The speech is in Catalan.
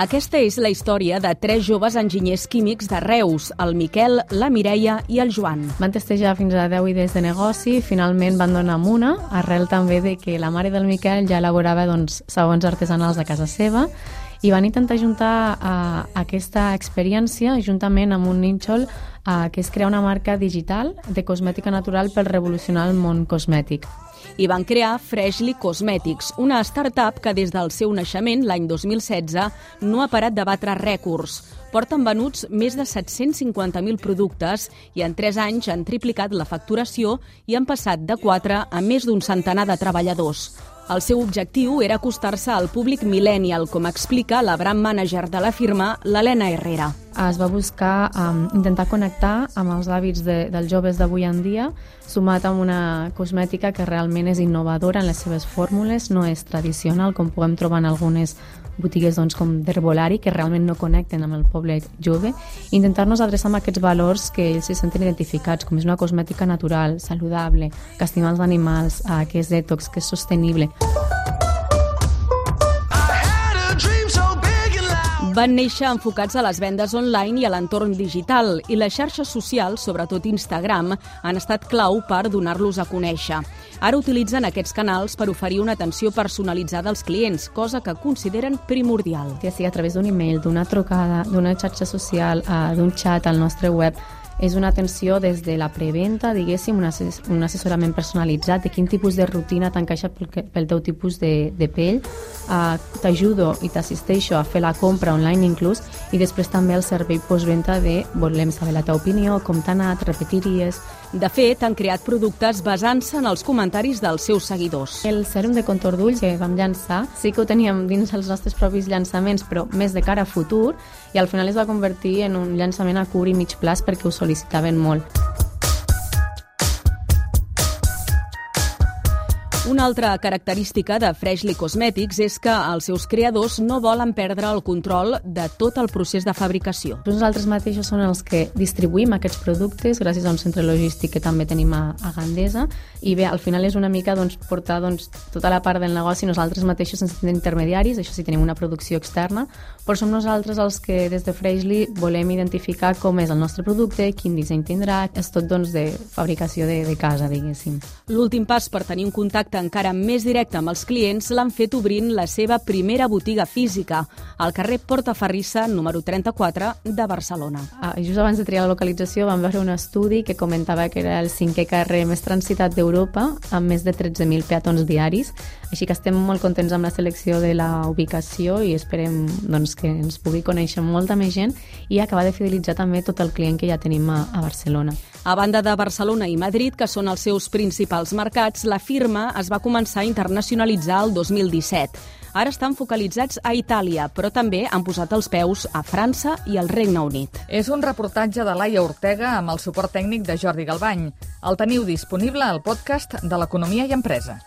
Aquesta és la història de tres joves enginyers químics de Reus, el Miquel, la Mireia i el Joan. Van testejar fins a 10 idees de negoci finalment van donar amb una, arrel també de que la mare del Miquel ja elaborava doncs, sabons artesanals a casa seva i van intentar juntar uh, aquesta experiència juntament amb un nínxol uh, que és crear una marca digital de cosmètica natural per revolucionar el món cosmètic i van crear Freshly Cosmetics, una startup que des del seu naixement, l'any 2016, no ha parat de batre rècords. Porten venuts més de 750.000 productes i en 3 anys han triplicat la facturació i han passat de 4 a més d'un centenar de treballadors. El seu objectiu era acostar-se al públic millennial, com explica la brand manager de la firma, l'Helena Herrera. Es va buscar um, intentar connectar amb els hàbits de, dels joves d'avui en dia, sumat amb una cosmètica que realment és innovadora en les seves fórmules, no és tradicional, com podem trobar en algunes botigues doncs, com d'herbolari que realment no connecten amb el poble jove, intentar-nos adreçar amb aquests valors que ells se senten identificats, com és una cosmètica natural, saludable, que estima els animals, eh, que és detox, que és sostenible. Van néixer enfocats a les vendes online i a l'entorn digital i les xarxes socials, sobretot Instagram, han estat clau per donar-los a conèixer. Ara utilitzen aquests canals per oferir una atenció personalitzada als clients, cosa que consideren primordial. Ja sigui a través d'un e-mail, d'una trucada, d'una xarxa social, uh, d'un xat al nostre web, és una atenció des de la preventa, diguéssim, un, assess un assessorament personalitzat de quin tipus de rutina t'encaixa pel, pel teu tipus de, de pell. Uh, T'ajudo i t'assisteixo a fer la compra online inclús i després també el servei postventa de volem saber la teva opinió, com t'ha anat, repetiries... De fet, han creat productes basant-se en els comentaris dels seus seguidors. El sèrum de contorn d'ulls que vam llançar sí que ho teníem dins els nostres propis llançaments, però més de cara a futur, i al final es va convertir en un llançament a curt i mig plaç perquè ho sol·licitaven molt. Una altra característica de Freshly Cosmetics és que els seus creadors no volen perdre el control de tot el procés de fabricació. Nosaltres mateixos som els que distribuïm aquests productes gràcies a un centre logístic que també tenim a, a Gandesa i bé, al final és una mica doncs, portar doncs, tota la part del negoci nosaltres mateixos sense tenir intermediaris, això sí tenim una producció externa, però som nosaltres els que des de Freshly volem identificar com és el nostre producte, quin disseny tindrà, és tot doncs, de fabricació de, de casa, diguéssim. L'últim pas per tenir un contacte encara més directe amb els clients l'han fet obrint la seva primera botiga física, al carrer Portaferrissa, número 34 de Barcelona. Ah, just abans de triar la localització vam veure un estudi que comentava que era el cinquè carrer més transitat d'Europa, amb més de 13.000 peatons diaris, així que estem molt contents amb la selecció de la ubicació i esperem doncs, que ens pugui conèixer molta més gent i acabar de fidelitzar també tot el client que ja tenim a, a Barcelona. A banda de Barcelona i Madrid, que són els seus principals mercats, la firma es va començar a internacionalitzar el 2017. Ara estan focalitzats a Itàlia, però també han posat els peus a França i al Regne Unit. És un reportatge de Laia Ortega amb el suport tècnic de Jordi Galbany. El teniu disponible al podcast de l'Economia i Empresa.